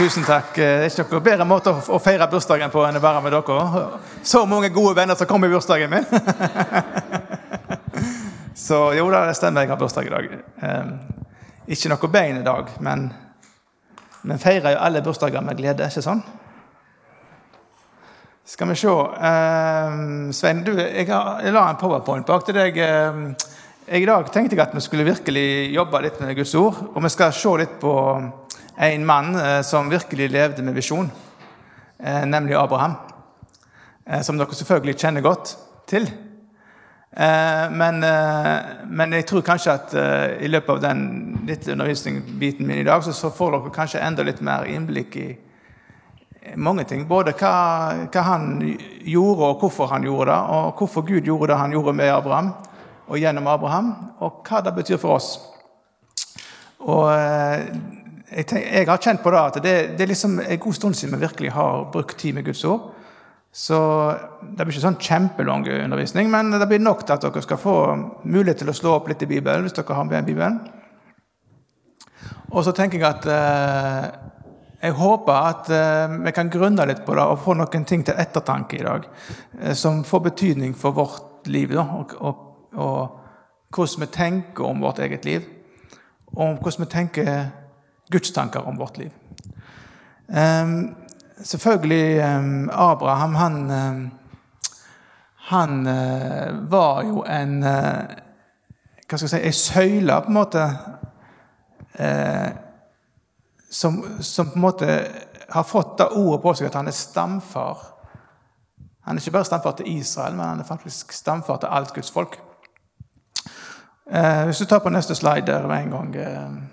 Tusen takk. Det er ikke noen bedre måte å feire bursdagen på enn å være med dere. Så mange gode venner som kommer i bursdagen min. Så jo da, det stemmer, jeg har bursdag i dag. Ehm, ikke noe bein i dag, men vi feirer jo alle bursdager med glede, ikke sånn? Skal vi se ehm, Svein, du, jeg, har, jeg la en powerpoint bak til deg. Ehm, I dag tenkte jeg at vi skulle virkelig jobbe litt med Guds ord. Og vi skal se litt på en mann eh, som virkelig levde med visjon, eh, nemlig Abraham. Eh, som dere selvfølgelig kjenner godt til. Men, men jeg tror kanskje at i løpet av den litt undervisningsbiten min i dag, så får dere kanskje enda litt mer innblikk i mange ting. Både hva, hva, han gjorde, og hvorfor han gjorde det, og hvorfor Gud gjorde det han gjorde med Abraham og gjennom Abraham, og hva det betyr for oss. Og jeg, tenker, jeg, har kjent på det at det, det, er liksom en god stund siden vi virkelig har brukt tid med Guds ord. Så det blir ikke sånn kjempelang undervisning, men det blir nok til at dere skal få mulighet til å slå opp litt i Bibelen hvis dere har med Bibelen. Og så tenker jeg at eh, jeg håper at eh, vi kan grunne litt på det og få noen ting til ettertanke i dag eh, som får betydning for vårt liv, da, og, og, og hvordan vi tenker om vårt eget liv. Og hvordan vi tenker gudstanker om vårt liv. Um, selvfølgelig um, Abraham, han, um, han uh, var jo en uh, Hva skal jeg si Ei søyle, på en måte, uh, som, som, på en måte har fått det ordet på seg at han er stamfar. Han er ikke bare stamfar til Israel, men han er faktisk stamfar til alt Guds folk. hvis du tar på neste slide der med en gang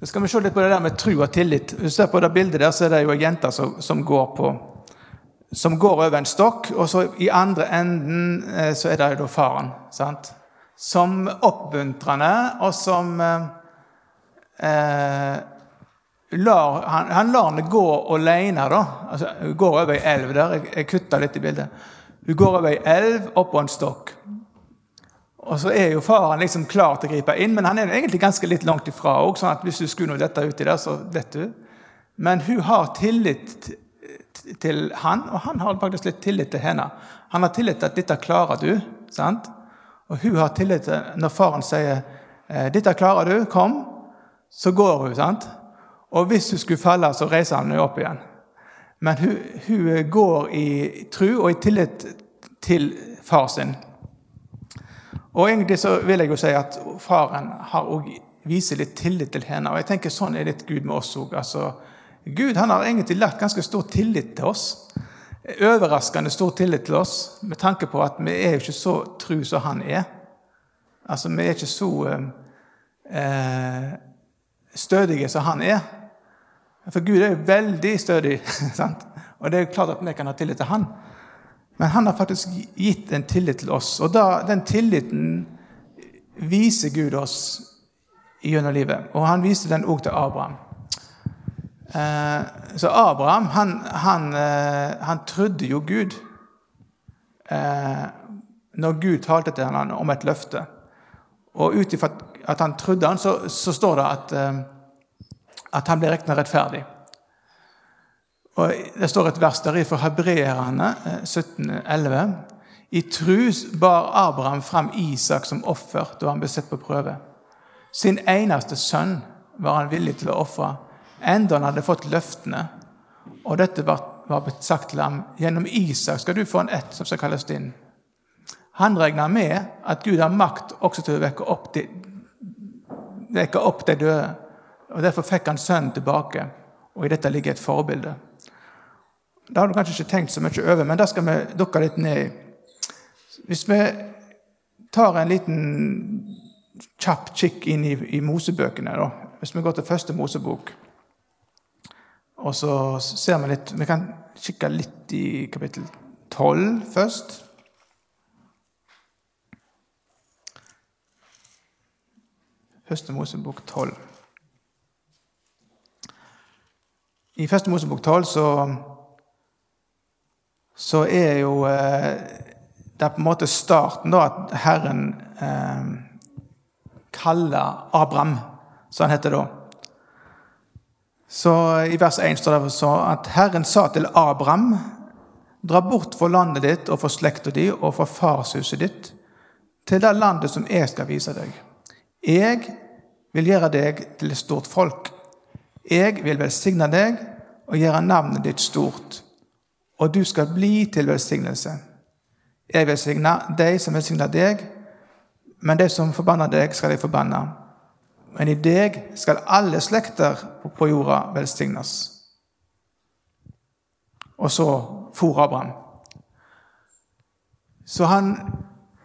så skal vi se litt på det der med tro og tillit. Hvis du ser på det bildet der, så er det jo ei jente som, som, går på som går over en stokk, og så i andre enden eh, så er det jo da faren. sant? Som oppmuntrende, og som eh, eh, lar, han, han, lar henne gå alene. da. Altså, hun går over ei elv der. Jeg, jeg kutta litt i bildet. Hun går over ei elv oppå en stokk. Og så er jo faren liksom klar til å gripe inn, men han er egentlig ganske litt langt ifra òg. Sånn at hvis du skulle noe dette uti der, så vet du. Men hun har tillit til han, og han har faktisk litt tillit til henne. Han har tillit til at 'dette klarer du'. sant? Og hun har tillit til når faren sier eh, 'dette klarer du, kom', så går hun. sant? Og hvis hun skulle falle, så reiser han henne opp igjen. Men hun, hun går i tru og i tillit til far sin. Og egentlig så vil jeg jo si at faren har også viser litt tillit til henne. Og jeg tenker sånn er litt Gud med oss òg. Altså, Gud han har egentlig lagt ganske stor tillit til oss. Overraskende stor tillit til oss med tanke på at vi er jo ikke så tru som han er. Altså, vi er ikke så eh, stødige som han er. For Gud er jo veldig stødig. Sant? Og det er jo klart at vi kan ha tillit til han. Men han har faktisk gitt en tillit til oss. Og da, den tilliten viser Gud oss gjennom livet. Og han viste den òg til Abraham. Eh, så Abraham, han, han, eh, han trodde jo Gud eh, når Gud talte til ham om et løfte. Og ut ifra at han trodde han, så, så står det at, at han ble regna rettferdig. Og Det står et vers der fra Hebreerne 17,11. Eh, I trus bar Abraham fram Isak som offer da han ble sett på prøve. Sin eneste sønn var han villig til å ofre, enda han hadde fått løftene. Og dette var, var sagt til ham gjennom Isak skal du få en ett som skal kalles din. Han regner med at Gud har makt også til å vekke opp de, vekke opp de døde. Og Derfor fikk han sønnen tilbake. Og i dette ligger et forbilde. Det har du kanskje ikke tenkt så mye over, men det skal vi dukke litt ned i. Hvis vi tar en liten kjapp kikk inn i, i Mosebøkene, da. hvis vi går til første Mosebok, og så ser vi litt Vi kan kikke litt i kapittel 12 først. Første Mosebok 12. I Første Mosebok 12 så så er jo eh, det er på en måte starten da at Herren eh, kaller Abraham, som han heter da. Så I vers 1 står det så at Herren sa til Abraham Dra bort fra landet ditt og fra slekta di og fra farshuset ditt, til det landet som jeg skal vise deg. Jeg vil gjøre deg til et stort folk. Jeg vil velsigne deg og gjøre navnet ditt stort, og du skal bli til velsignelse. Jeg vil signe deg som velsigner deg, men de som forbanner deg, skal jeg forbanne. Men i deg skal alle slekter på jorda velsignes. Og så for Abraham. Så han,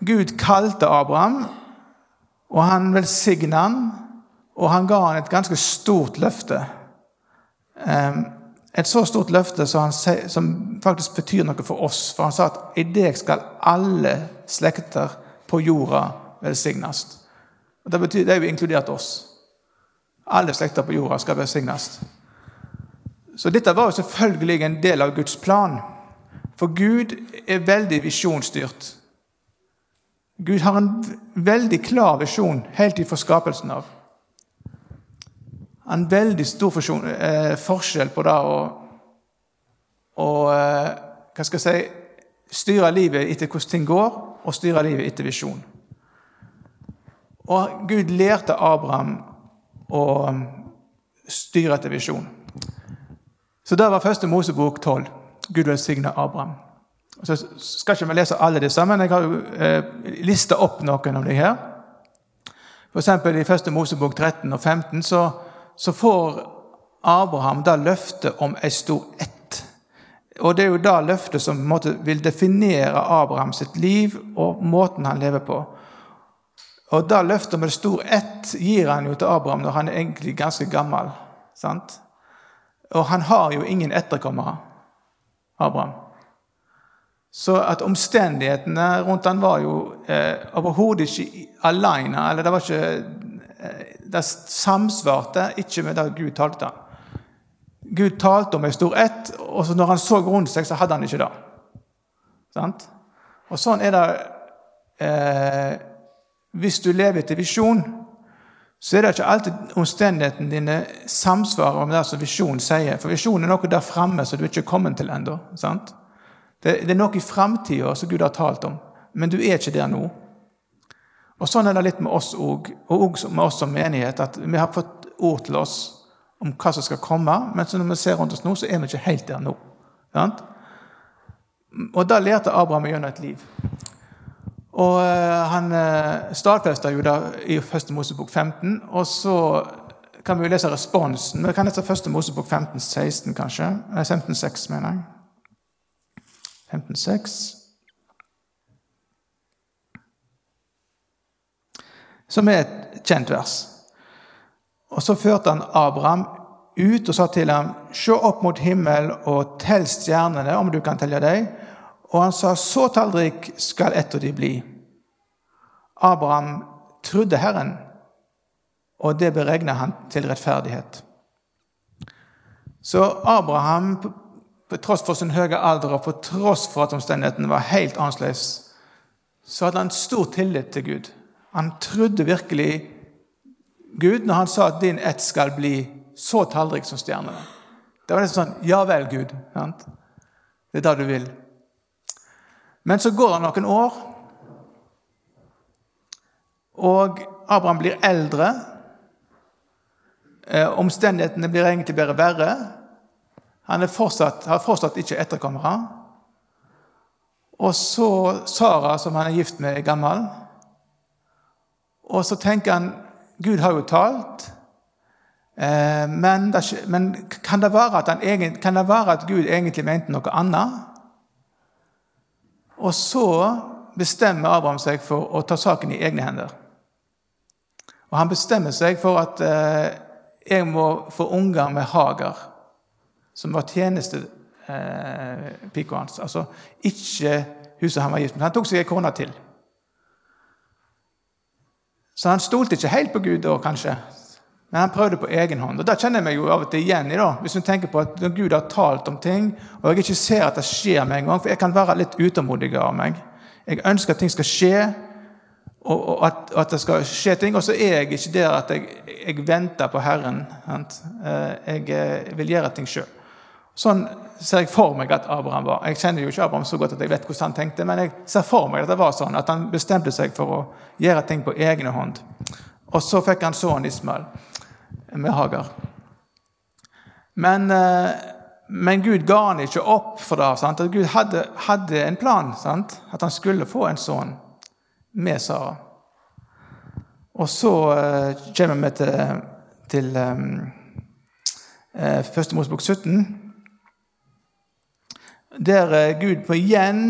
Gud kalte Abraham, og han velsigna han, og han ga han et ganske stort løfte. Et så stort løfte som, han, som faktisk betyr noe for oss. For han sa at i deg skal alle slekter på jorda velsignes. Det betyr, det er jo inkludert oss. Alle slekter på jorda skal velsignes. Så dette var jo selvfølgelig en del av Guds plan. For Gud er veldig visjonsstyrt. Gud har en veldig klar visjon helt ifra skapelsen av. En veldig stor forsjon, eh, forskjell på det å, eh, hva skal jeg si, styre livet etter hvordan ting går, og styre livet etter visjon. Og Gud lærte Abraham å styre etter visjon. Så det var første Mosebok 12. Gud velsigne Abraham. Så skal ikke vi lese alle disse, men jeg har eh, lista opp noen av de her. F.eks. i første Mosebok 13 og 15 så, så får Abraham da løftet om ei stor ett. Og det er jo da løftet som måte, vil definere Abraham sitt liv og måten han lever på. Og da løftet om ei stor ett gir han jo til Abraham når han er egentlig ganske gammel. sant? Og han har jo ingen etterkommere, Abraham. Så at omstendighetene rundt han var jo eh, overhodet ikke alene. Eller det var ikke Det samsvarte ikke med det Gud talte. Gud talte om en stor ett, og så når han så rundt seg, så hadde han ikke det. Sant? Og sånn er det eh, Hvis du lever etter visjon, så er det ikke alltid omstendighetene dine samsvarer med det som visjonen sier. For visjonen er noe der framme som du ikke er kommet til ennå. Det, det, er noe i framtida som Gud har talt om, men du er ikke der nå. Og Sånn er det litt med oss òg, og også med oss som menighet, at vi har fått ord til oss om hva som skal komme, men når vi ser rundt oss nå, så er vi ikke helt der nå. Sant? Og da lærte Abraham gjennom et liv. Og eh, han eh, stadfesta jo da i Første Mosebok 15, og så kan vi jo lese responsen. Vi kan lese Første Mosebok 15, 16, kanskje. Nei, 15, 6, mener jeg. 15, 6. Som er et kjent vers. Og så førte han Abraham ut og sa til ham, Se opp mot himmel og tell stjernene, om du kan telle dem. Og han sa, så tallrik skal ett av de bli. Abraham trodde Herren, og det beregna han til rettferdighet. Så Abraham, på tross for sin høye alder og på tross for at omstendighetene var helt annerledes, så hadde han stor tillit til Gud. Han trodde virkelig Gud når han sa at din ett skal bli så tallrik som stjernene. Det var nesten sånn Ja vel, Gud. Det er det du vil. Men så går det noen år, og Abraham blir eldre. Eh, omstendighetene blir egentlig bare verre. Han fortsatt, har fortsatt ikke etterkommere. Og så Sara, som han er gift med, er gammel. Og så tenker han Gud har jo talt. Eh, men, kan, det være at han, kan det være at Gud egentlig mente noe annet? Og så bestemmer Abraham seg for å ta saken i egne hender. Og Han bestemmer seg for at eh, jeg må få unger med Hager, som var tjenestepika eh, hans. Altså ikke huset han var gift med. Han tok seg ei kone til. Så han stolte ikke helt på Gud da, kanskje. Men han prøvde på egen hånd. Og Da kjenner jeg meg jo av og til igjen i da, hvis du tenker på at når Gud har talt om ting, og jeg ikke ser at det skjer med en gang, for jeg kan være litt utålmodig av meg. Jeg ønsker at ting skal skje, og, at, at, det skal skje ting. Og så er jeg ikke der at jeg, jeg venter på Herren. Eh, jeg vil gjøre ting sjøl. Sånn ser jeg for meg at Abraham var. Jeg kjenner jo ikke Abraham så godt at jeg vet hvordan han tenkte, men jeg ser for meg at det var sånn, at han bestemte seg for å gjøre ting på egne hånd. Og så fikk han sønnen Ismael med Hagar. Men, eh, men, Gud ga han ikke opp for det. Sant? At Gud hadde, hadde en plan. Sant? At han skulle få en sønn med Sara. Og så uh, kommer vi til, til um, Første Mosebok 17 der eh, Gud på igjen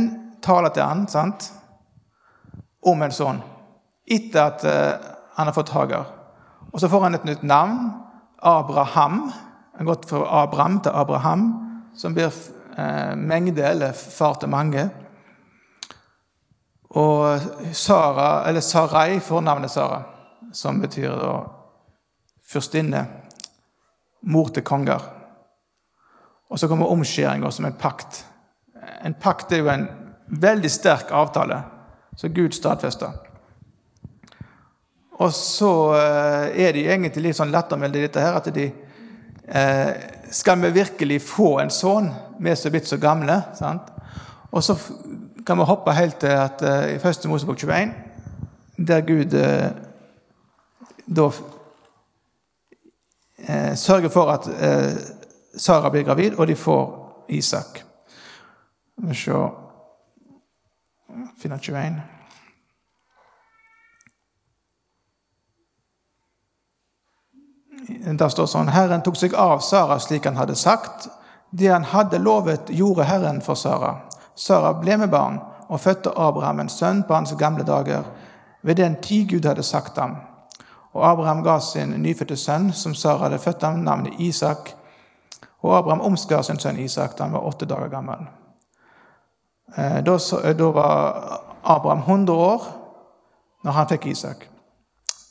taler til han, sant? om en sånn, etter at uh, han har fått Hagar. Og så får han et nytt navn. Abraham. Han har gått fra Abraham til Abraham, som blir uh, mengde, eller far til mange. Og Sara, eller Sarai får navnet Sara, som betyr da fyrstinne. Mor til konger. Og så kommer omskjæringa som en pakt en pakt er jo en veldig sterk avtale som Gud stadfester. Og så er er jo egentlig litt sånn lattermilde i dette her, at de eh, Skal vi virkelig få en sønn? Vi er så blitt så gamle. sant? Og så kan vi hoppe helt til at eh, i første Mosebok 21, der Gud eh, da eh, sørger for at eh, Sara blir gravid, og de får Isak. Skal vi se Finner 21. Der står sånn Herren tok seg av Sara slik han hadde sagt. Det han hadde lovet, gjorde Herren for Sara. Sara ble med barn og fødte Abraham en sønn på hans gamle dager, ved den tid Gud hadde sagt ham. Og Abraham ga sin nyfødte sønn, som Sara hadde født ham, navnet Isak. Og Abraham omskar sin sønn Isak da han var åtte dager gammel. Eh, eh, da var Abraham 100 år når han fikk Isak.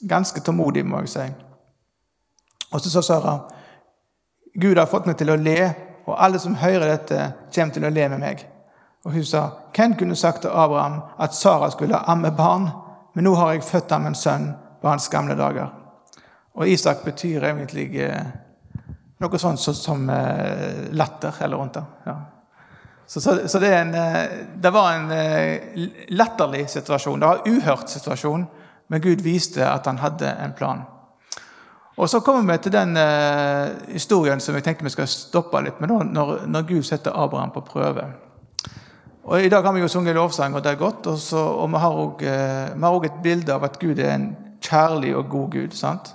Ganske tålmodig, må jeg si. Og så sa Sara Gud har fått meg til å le, og alle som hører dette, kommer til å le med meg. Og hun sa, hvem kunne sagt til Abraham at Sara skulle amme barn? Men nå har jeg født ham en sønn på hans gamle dager. Og Isak betyr egentlig eh, noe sånt som, latter eller rundt det. Ja. Så, så, så det, en, eh, det, var en eh, latterlig situasjon. Det var en uhørt situasjon, men Gud viste at han hadde en plan. Og Så kommer vi til den uh, historien som jeg tenkte vi skal stoppe litt med, når, når Gud setter Abraham på prøve. Og I dag har vi jo sunget lovsang, og det er godt. Og, så, og vi har òg et bilde av at Gud er en kjærlig og god Gud. sant?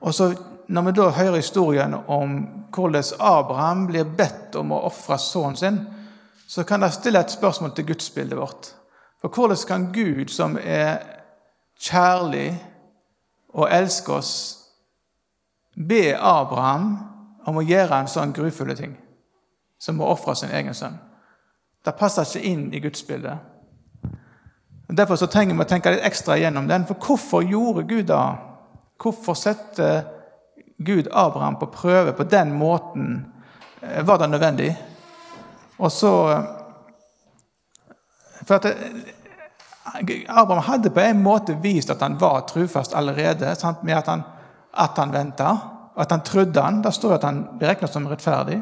Og så Når vi da hører historien om hvordan Abraham blir bedt om å ofre sønnen sin, så kan det stille et spørsmål til gudsbildet vårt. For hvordan kan Gud, som er kjærlig og elsker oss, be Abraham om å gjøre en sånn grufulle ting som å ofre sin egen sønn? Det passer ikke inn i gudsbildet. Derfor trenger vi å tenke litt ekstra gjennom den. For hvorfor gjorde Gud det? Hvorfor sette Gud Abraham på prøve på den måten? Eh, var det nødvendig? Og så For at Abraham hadde på en måte vist at han var trufast allerede, sant, med at han, at han venta, at han trodde han. Det står at han ble regna som rettferdig.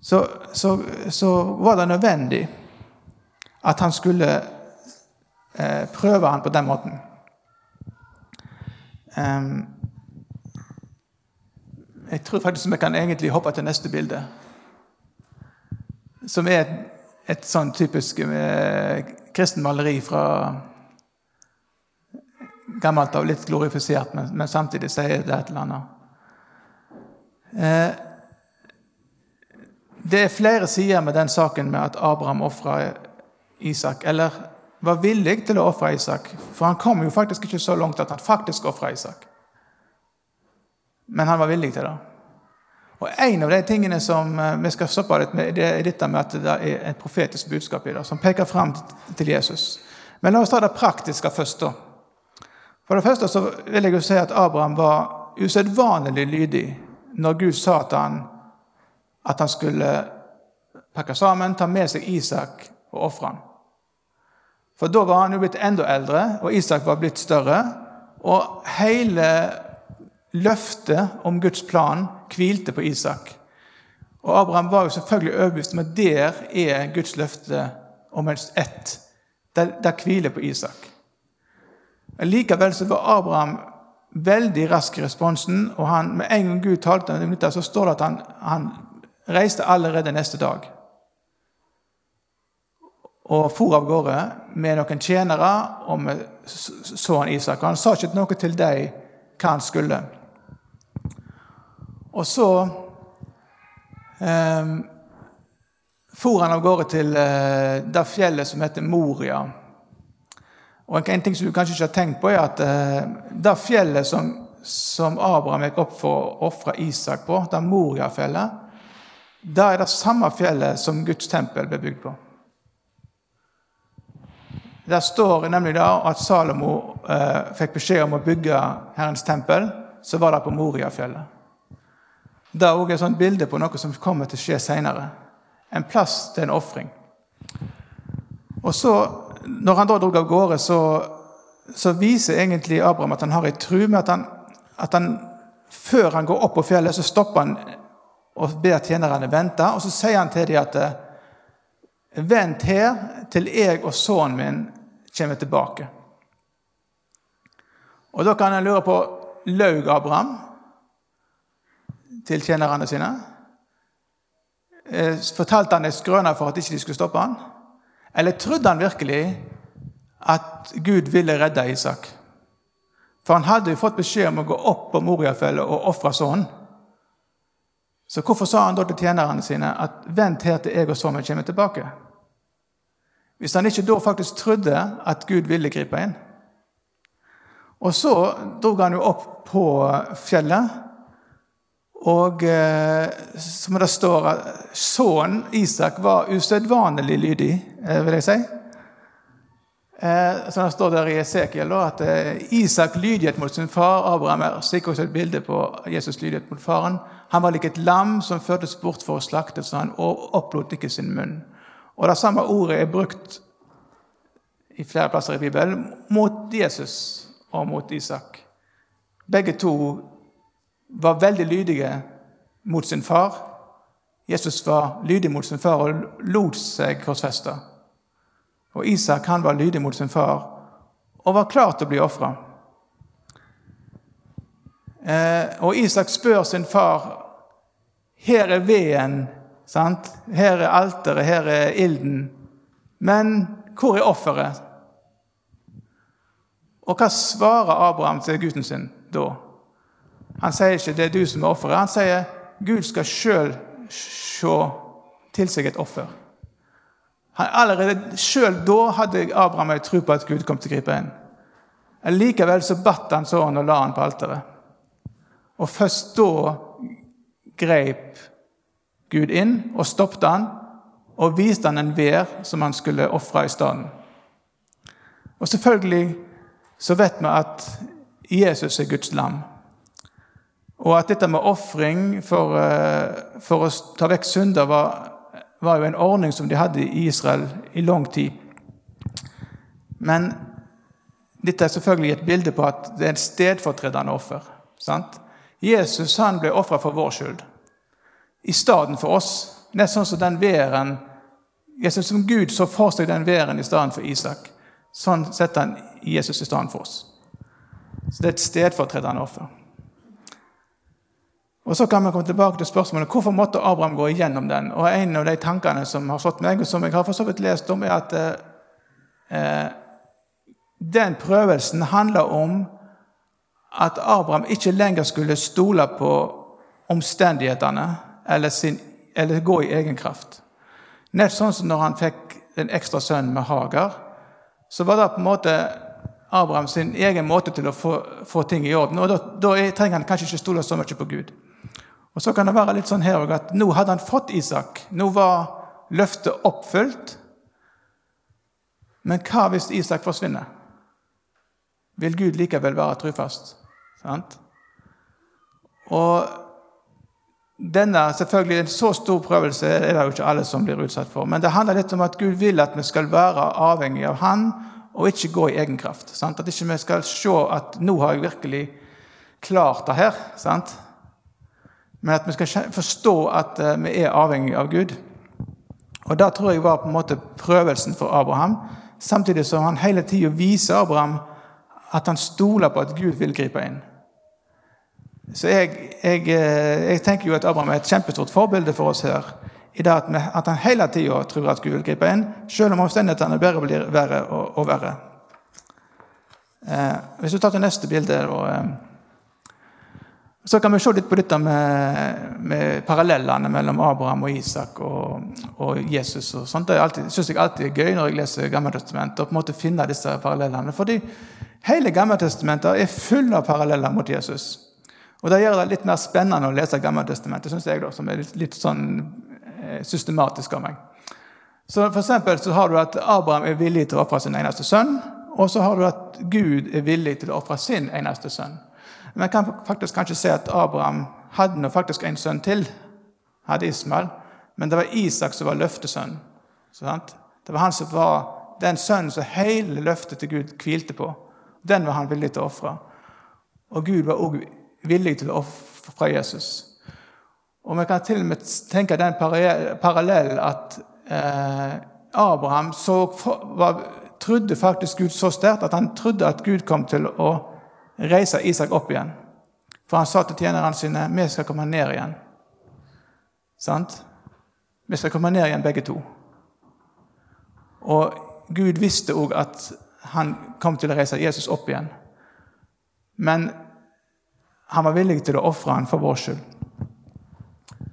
Så, så, så, var det nødvendig at han skulle eh, prøve han på den måten. Um, jeg tror faktisk vi kan egentlig hoppe til neste bilde som er et, sånn typisk eh, kristen maleri fra gammelt av, litt glorifisert, men, men, samtidig sier det et eller annet. Eh, det er flere sider med den saken med at Abraham ofra Isak, eller var villig til å ofre Isak. For han kom jo faktisk ikke så langt at han faktisk ofra Isak. Men han var villig til det. Og En av de tingene som eh, vi skal stoppe litt med, det er dette med at det er et profetisk budskap i det, som peker fram til Jesus. Men la oss ta det praktiske først. da. For det første så vil jeg jo si at Abraham var usedvanlig lydig når Gud sa til han at han skulle pakke sammen, ta med seg Isak og ofre han. For da var han jo blitt enda eldre, og Isak var blitt større. Og hele løftet om Guds plan hvilte på Isak. Og Abraham var jo selvfølgelig overbevist om at der er Guds løfte om helst ett. Det hviler på Isak. Likevel så var Abraham veldig rask i responsen, og han, med en gang Gud talte om dette, så står det at han, han reiste allerede neste dag. Og for av gårde med noen tjenere og med han Isak. Og han sa ikke noe til dem hva han skulle. Og så eh, for han av gårde til eh, det fjellet som heter Moria. Og En ting som du kanskje ikke har tenkt på, er at eh, det fjellet som, som Abraham gikk opp for å ofre Isak på, det Moria-fjellet, det er det samme fjellet som Guds tempel ble bygd på. Der står nemlig da at Salomo eh, fikk beskjed om å bygge Herrens tempel. Så var det på Moriafjellet. Det er også et sånt bilde på noe som kommer til å skje seinere. En plass til en ofring. Og så, når han da dro av gårde, så, så, viser egentlig Abraham at han har ei tru med at han, at han før han går opp på fjellet, så stopper han og ber tjenerne vente. Og så sier han til dem at Vent her til jeg og sønnen min kommer tilbake. Og Da kan en lure på laug Abraham til tjenerne sine? Eh, fortalte han en skrøne for at ikke de skulle stoppe han? Eller trodde han virkelig at Gud ville redde Isak? For han hadde jo fått beskjed om å gå opp på Moriafjellet og ofre sønnen. Så hvorfor sa han da til tjenerne sine at 'vent her til jeg og sønnen kommer tilbake'? Hvis han ikke da faktisk trodde at Gud ville gripe inn. Og så dro han jo opp på fjellet og eh, som det står, sønnen Isak var usedvanlig lydig, eh, vil jeg si. Eh, som det står der i Esekiel, at eh, Isak lydighet mot sin far Abraham er sikkert også et bilde på Jesus lydighet mot faren. Han var lik et lam som førtes bort for å slakte, så han opplot ikke sin munn. Og Det samme ordet er brukt i flere plasser i Bibelen mot Jesus og mot Isak. Begge to var veldig lydige mot sin far. Jesus var lydig mot sin far og lot seg korsfeste. Og Isak han var lydig mot sin far og var klar til å bli ofra. Eh, og Isak spør sin far her er veden, sant? her er alteret, her er ilden. Men hvor er offeret? Og hva svarer Abraham til gutten sin da? Han sier ikke 'det er du som er offeret'. Han sier Gud skal sjøl se til seg et offer. Han, allerede Sjøl da hadde Abraham ei tro på at Gud kom til å gripe inn. Likevel så batt han sånn og la han på alteret. Og først da greip Gud inn og stoppet han og viste han en vær som han skulle ofre i stedet. Og selvfølgelig så vet vi at Jesus er Guds lam. Og at dette med ofring for, eh, for, å ta vekk synder var, var, jo en ordning som de hadde i Israel i lang tid. Men dette er selvfølgelig et bilde på at det er en stedfortredende offer. Sant? Jesus han ble ofra for vår skyld, i stedet for oss. Nesten sånn som den væren Jesus Som Gud så for seg den væren i stedet for Isak. Sånn setter han Jesus i stedet for oss. Så det er et stedfortredende offer. Og Så kan vi komme tilbake til spørsmålet hvorfor måtte Abraham gå igjennom den. Og En av de tankene som har slått meg, og som jeg har for så vidt lest om, er at eh, den prøvelsen handler om at Abraham ikke lenger skulle stole på omstendighetene eller, sin, eller gå i egen kraft. Nett sånn som når han fikk en ekstra sønn med Hagar, så var det på en måte Abraham sin egen måte til å få, få ting i orden. Og da, da trenger han kanskje ikke stole så mye på Gud. Og så kan det være litt sånn her òg at nå hadde han fått Isak. Nå var løftet oppfylt. Men hva hvis Isak forsvinner? Vil Gud likevel være trufast? Sant? Og denne, selvfølgelig En så stor prøvelse er det jo ikke alle som blir utsatt for. Men det handler litt om at Gud vil at vi skal være avhengig av Han og ikke gå i egen kraft. Sant? At ikke vi skal se at nå har jeg virkelig klart det her. Sant? Men at vi skal forstå at eh, vi er avhengig av Gud. Og Det tror jeg var på en måte prøvelsen for Abraham, samtidig som han hele tida viser Abraham at han stoler på at Gud vil gripe inn. Så jeg, jeg, eh, jeg tenker jo at Abraham er et kjempestort forbilde for oss her. i det At, vi, at han hele tida tror at Gud vil gripe inn, selv om omstendighetene bare blir verre og, og verre. Eh, hvis du tar til neste bilde da, så kan vi se litt på dette med, med parallellene mellom Abraham og Isak og, og Jesus. og sånt. Det syns jeg alltid er gøy når jeg leser Gammeltestamentet, og på en måte finne disse parallellene. Fordi hele Gammeltestamentet er full av paralleller mot Jesus. Og Det gjør det litt mer spennende å lese Gammeltestamentet, syns jeg, da, som er litt, litt sånn eh, systematisk av meg. Så For så har du at Abraham er villig til å ofre sin eneste sønn. Og så har du at Gud er villig til å ofre sin eneste sønn. Men jeg kan faktisk kanskje se at Abraham hadde faktisk en sønn til. Hadde Ismael. Men det var Isak som var løftesønnen. Det var han som var den sønnen som hele løftet til Gud hvilte på. Den var han villig til å ofre. Og Gud var også villig til å ofre Jesus. Og Vi kan til og med tenke den parallell at eh, Abraham så, var, trodde faktisk Gud så sterkt at han trodde at Gud kom til å reise Isak opp igjen. For han sa til tjenerne sine vi skal komme ned igjen. Sant? Vi skal komme ned igjen, begge to. Og Gud visste òg at han kom til å reise Jesus opp igjen. Men han var villig til å ofre han for vår skyld.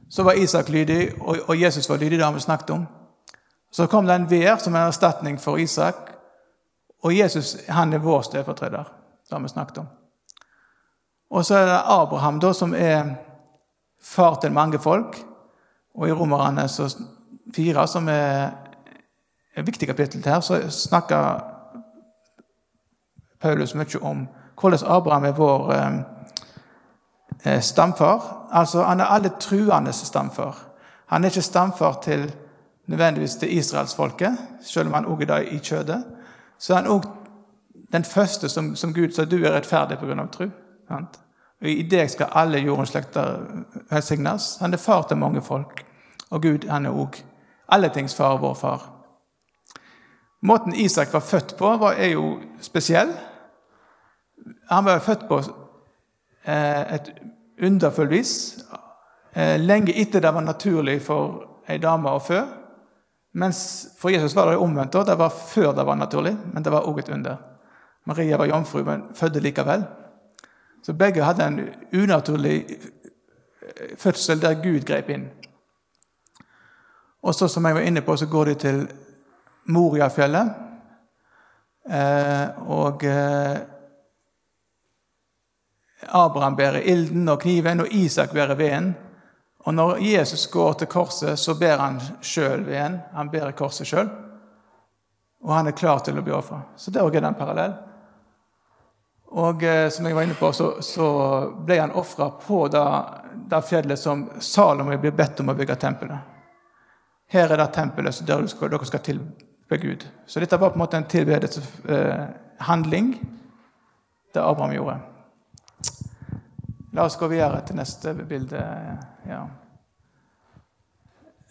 Så var Isak lydig, og Jesus var lydig, det har vi snakket om. Så kom det en vær som en erstatning for Isak, og Jesus han er vår stedfortreder. Det har vi snakket om. Og så er det Abraham, da, som er far til mange folk. Og i Romerne fire, som er et viktig kapittel her, så snakker Paulus mye om hvordan Abraham er vår eh, Eh, stamfar. Altså, Han er alle truendes stamfar. Han er ikke stamfar til nødvendigvis til israelsfolket, selv om han også er det i kjødet. Så er han òg den første som, som Gud sa du er rettferdig pga. tro. Og I deg skal alle jordens slekter velsignes. Han er far til mange folk. Og Gud han er òg alle far vår far. Måten Isak var født på, var, er jo spesiell. Han var født på Eh, et underfull vis. Eh, lenge etter det var naturlig for ei dame å fø. Mens for Jesus var det omvendt. Det var før det var naturlig, men det var òg et under. Maria var jomfru, men fødte likevel. Så begge hadde en unaturlig eh, fødsel der Gud grep inn. Og så, som jeg var inne på, så går de til Moriafjellet. Eh, og eh, Abraham bærer ilden og kniven, og Isak bærer veden. Og når Jesus går til korset, så ber han sjøl veden. Han bærer korset sjøl. Og han er klar til å bli ofra. Så det er også en parallell. Og eh, som jeg var inne på, så, så ble han ofra på det, det, fjellet som Salomo blir bedt om å bygge tempelet. Her er det tempelet der dere skal tilbe Gud. Så dette var på en måte en tilbedelseshandling, eh, det Abraham gjorde. La oss gå videre til neste bilde. Ja.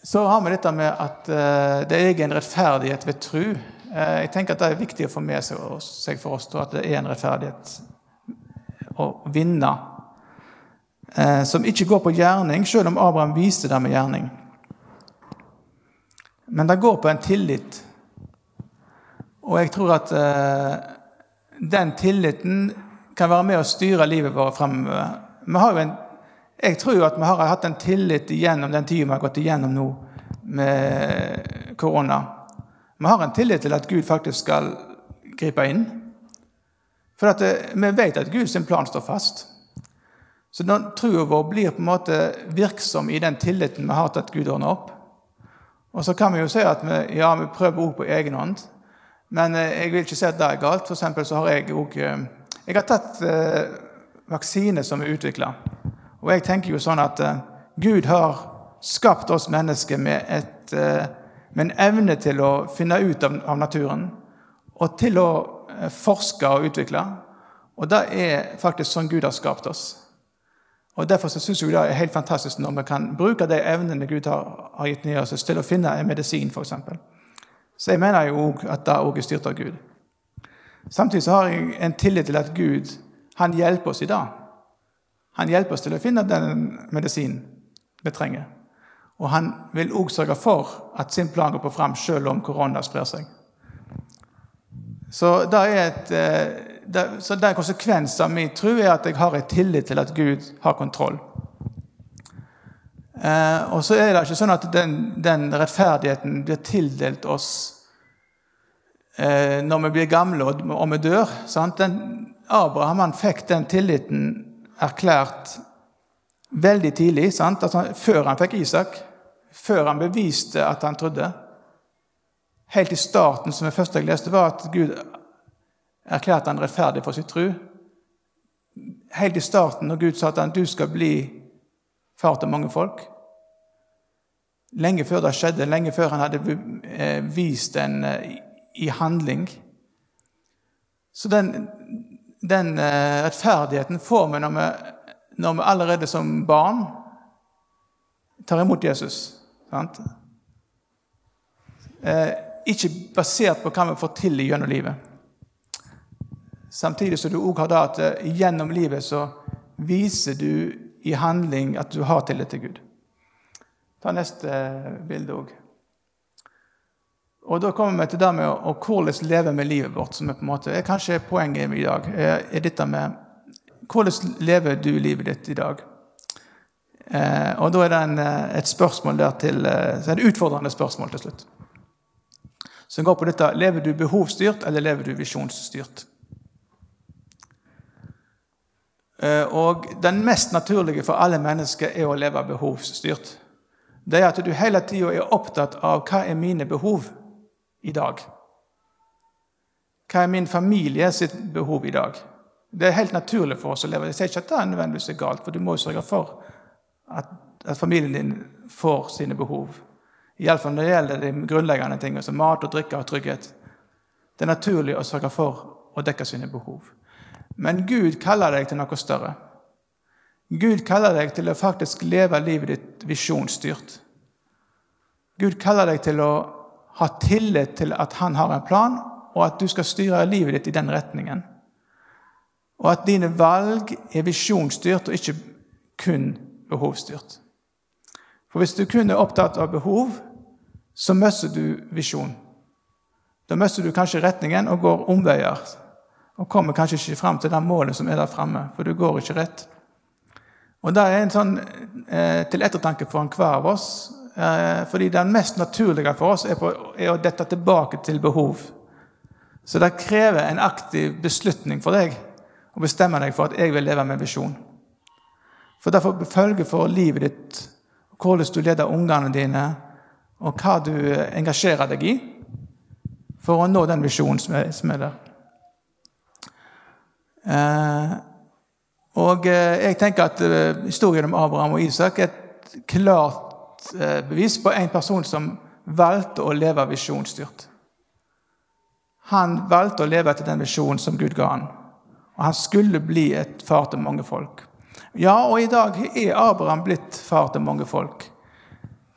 Så har vi dette med at uh, det er egen rettferdighet ved tru. Uh, jeg tenker at Det er viktig å få med seg, for oss at det er en rettferdighet å vinne. Uh, som ikke går på gjerning, selv om Abraham viste det med gjerning. Men det går på en tillit. Og jeg tror at den tilliten kan være med å styre livet vårt fremover en, jeg tror jo at vi har hatt en tillit gjennom den tida vi har gått igjennom nå med korona. Vi har en tillit til at Gud faktisk skal gripe inn. For eh, vi vet at Guds plan står fast. Så den troa vår blir på en måte virksom i den tilliten vi har til at Gud ordner opp. Og så kan vi jo si at vi, ja, vi prøver òg på egen hånd. Men eh, jeg vil ikke si at det er galt. For så har jeg òg eh, Jeg har tatt vaksine som er utvikla. Og jeg tenker jo sånn at Gud har skapt oss mennesker med, et, med, en evne til å finne ut av, av, naturen og til å eh, forske og utvikle. Og det er faktisk sånn Gud har skapt oss. Og Derfor syns jeg det er helt fantastisk når vi kan bruke de evnene Gud har, har gitt ned oss til å finne en medisin, f.eks. Så jeg mener jo at det òg er styrt av Gud. Samtidig så har jeg en tillit til at Gud han hjelper oss i dag. Han hjelper oss til å finne den medisinen vi trenger. Og han vil òg sørge for at sin plan går på fram selv om korona sprer seg. Så det er et, eh, det, så den konsekvensen av min tro er at jeg har en tillit til at Gud har kontroll. Eh, og så er det ikke sånn at den, den rettferdigheten blir tildelt oss eh, når vi blir gamle og, og vi dør. Den, Abraham han fikk den tilliten erklært veldig tidlig, altså, før han fikk Isak. Før han beviste at han trodde. Helt i starten, som det første jeg leste, var at Gud erklærte han rettferdig for sitt tro. Helt i starten, når Gud sa at han, du skal bli far til mange folk. Lenge før det skjedde, lenge før han hadde eh, vist den eh, i handling. Så den, den eh, rettferdigheten får vi når, vi når vi allerede som barn tar imot Jesus. Sant? ikke basert på hva vi får til gjennom livet. Samtidig som du òg har det at eh, gjennom livet så viser du i handling at du har tillit til Gud. Ta neste eh, bilde òg. Og Da kommer vi til det med å, hvordan leve med livet vårt, som er på en måte, er kanskje poenget i dag. Er dette med Hvordan lever du livet ditt i dag? Eh, og Da er det en, eh, et spørsmål der til, så er det utfordrende spørsmål til slutt. Som går på dette lever du behovsstyrt, eller lever du visjonsstyrt? Eh, og den mest naturlige for alle mennesker er å leve behovsstyrt. Det er at du hele tida er opptatt av hva er mine behov i dag. Hva er min familie sitt behov i dag? Det er helt naturlig for oss å leve. Jeg sier ikke at det er nødvendigvis galt, for du må jo sørge for at, at familien din får sine behov. Iallfall når det gjelder de grunnleggende tingene som mat og drikke og trygghet. Det er naturlig å sørge for å dekke sine behov. Men Gud kaller deg til noe større. Gud kaller deg til å faktisk leve livet ditt visjonsstyrt. Gud kaller deg til å ha tillit til at han har en plan, og at du skal styre livet ditt i den retningen. Og at dine valg er visjonsstyrt og ikke kun behovsstyrt. For hvis du kun er opptatt av behov, så mister du visjon. Da mister du kanskje retningen og går omveier og kommer kanskje ikke fram til det målet som er der framme, for du går ikke rett. Og Det er en sånn eh, til ettertanke for enhver av oss. Eh, fordi det mest naturlige for oss er, på, er, å dette tilbake til behov. Så det krever en aktiv beslutning for deg å bestemme deg for at jeg vil leve med visjon. For derfor følge for livet ditt, hvordan du leder ungene dine, og hva du engasjerer deg i for å nå den visjonen som som er der. Eh, og eh, jeg tenker at eh, historien om Abraham og Isak er et klart bevis på en person som valgte å leve visjonsstyrt. Han valgte å leve etter den visjonen som Gud ga han. Og han skulle bli et far til mange folk. Ja, og i dag er Abraham blitt far til mange folk.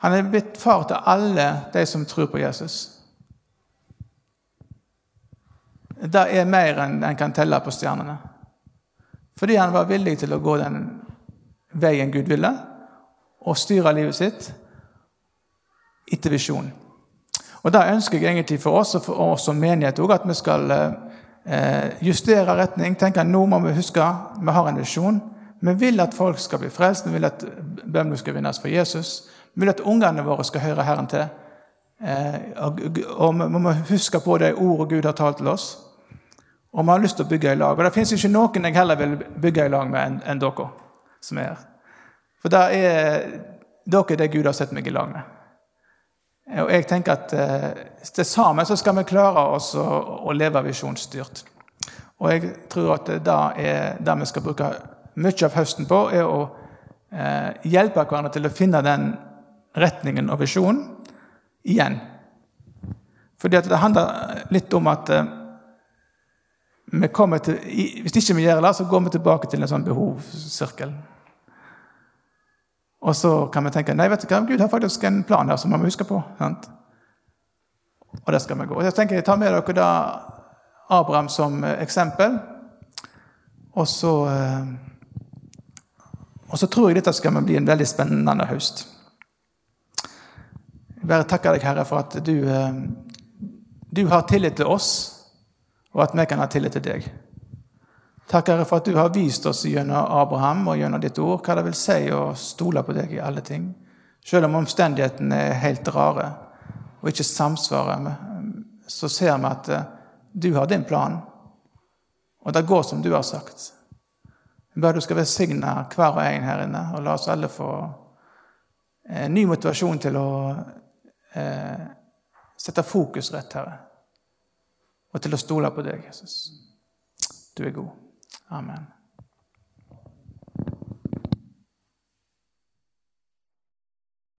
Han er blitt far til alle de som tror på Jesus. det er mer enn en kan telle på stjernene. Fordi han var villig til å gå den veien Gud ville, og styre livet sitt etter visjonen. Og Det ønsker jeg egentlig for oss og for oss som menighet òg, at vi skal eh, justere retning. tenke Nå må vi huske vi har en visjon. Vi vil at folk skal bli frelst, vi vil at bøndene skal vinnes for Jesus. Vi vil at ungene våre skal høre Herren til. Eh, og, vi må huske på det ordet Gud har talt til oss. Og vi har lyst til å bygge i lag. Og det fins ikke noen jeg heller vil bygge i lag med enn dere som er her. For det er dere det Gud har sett meg i lag med. Og jeg tenker at eh, til sammen så skal vi klare oss å, å leve visjonsstyrt. Og jeg tror at det er det vi skal bruke mye av høsten på, er å eh, hjelpe hverandre til å finne den retningen og visjonen igjen. Fordi at det handler litt om at eh, vi kommer til, hvis ikke vi gjør det, så går vi tilbake til en sånn behovssirkel. Og så kan vi tenke nei, vet du hva, Gud har faktisk en plan her som vi må huske på. Sant? Og der skal vi gå. Og jeg tenker jeg tar med dere da Abraham som eksempel. Og så, og så tror jeg dette skal bli en veldig spennende høst. Jeg bare takker deg, Herre, for at du, du har tillit til oss, og at vi kan ha tillit til deg. Takk, Herre, for at du har vist oss gjennom Abraham og gjennom ditt ord hva det vil si å stole på deg i alle ting. Selv om omstendighetene er helt rare og ikke samsvarer, så ser vi at du har din plan, og det går som du har sagt. Jeg ber du skal velsigne hver og en her inne, og la oss alle få eh, ny motivasjon til å eh, sette fokus rett, Herre, og til å stole på deg, Jesus. Du er god. Amen.